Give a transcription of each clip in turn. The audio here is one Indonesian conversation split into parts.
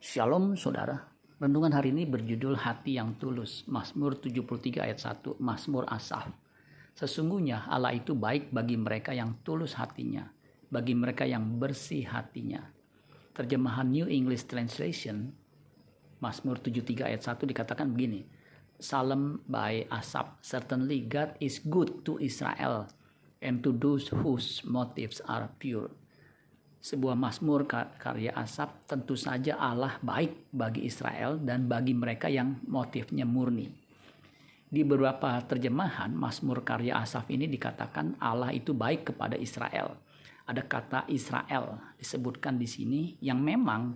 Shalom saudara. Renungan hari ini berjudul Hati yang Tulus. Mazmur 73 ayat 1. Mazmur Asaf. Sesungguhnya Allah itu baik bagi mereka yang tulus hatinya, bagi mereka yang bersih hatinya. Terjemahan New English Translation Mazmur 73 ayat 1 dikatakan begini. Salam by Asaf. Certainly God is good to Israel and to those whose motives are pure sebuah mazmur karya Asap tentu saja Allah baik bagi Israel dan bagi mereka yang motifnya murni. Di beberapa terjemahan mazmur karya Asaf ini dikatakan Allah itu baik kepada Israel. Ada kata Israel disebutkan di sini yang memang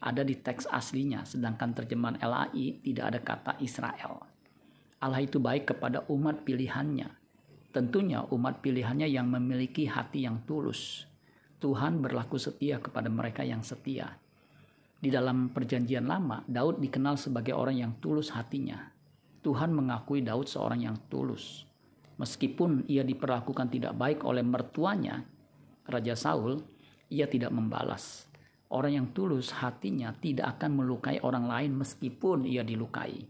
ada di teks aslinya sedangkan terjemahan LAI tidak ada kata Israel. Allah itu baik kepada umat pilihannya. Tentunya umat pilihannya yang memiliki hati yang tulus Tuhan berlaku setia kepada mereka yang setia. Di dalam perjanjian lama, Daud dikenal sebagai orang yang tulus hatinya. Tuhan mengakui Daud seorang yang tulus. Meskipun ia diperlakukan tidak baik oleh mertuanya, Raja Saul, ia tidak membalas. Orang yang tulus hatinya tidak akan melukai orang lain meskipun ia dilukai.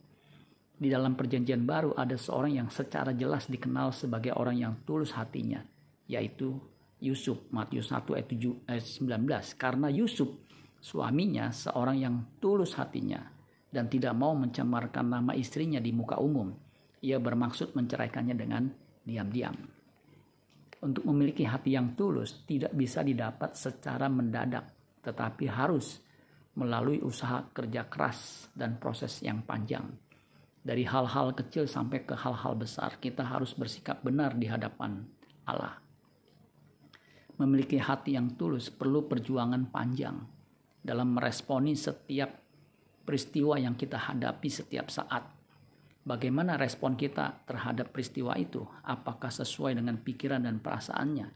Di dalam perjanjian baru ada seorang yang secara jelas dikenal sebagai orang yang tulus hatinya, yaitu Yusuf Matius 1 ayat 7 ayat 19 karena Yusuf suaminya seorang yang tulus hatinya dan tidak mau mencemarkan nama istrinya di muka umum. Ia bermaksud menceraikannya dengan diam-diam. Untuk memiliki hati yang tulus tidak bisa didapat secara mendadak tetapi harus melalui usaha kerja keras dan proses yang panjang. Dari hal-hal kecil sampai ke hal-hal besar kita harus bersikap benar di hadapan Allah memiliki hati yang tulus perlu perjuangan panjang dalam meresponi setiap peristiwa yang kita hadapi setiap saat. Bagaimana respon kita terhadap peristiwa itu? Apakah sesuai dengan pikiran dan perasaannya?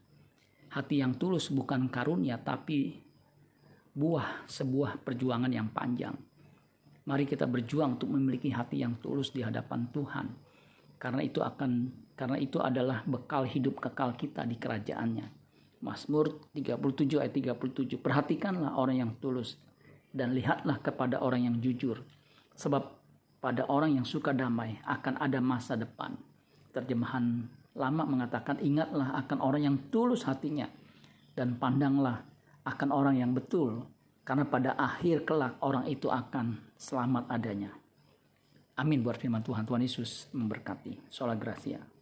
Hati yang tulus bukan karunia, tapi buah sebuah perjuangan yang panjang. Mari kita berjuang untuk memiliki hati yang tulus di hadapan Tuhan. Karena itu akan karena itu adalah bekal hidup kekal kita di kerajaannya. Mazmur 37 ayat 37. Perhatikanlah orang yang tulus dan lihatlah kepada orang yang jujur. Sebab pada orang yang suka damai akan ada masa depan. Terjemahan lama mengatakan ingatlah akan orang yang tulus hatinya dan pandanglah akan orang yang betul karena pada akhir kelak orang itu akan selamat adanya. Amin buat firman Tuhan. Tuhan Yesus memberkati. Sholat Gracia.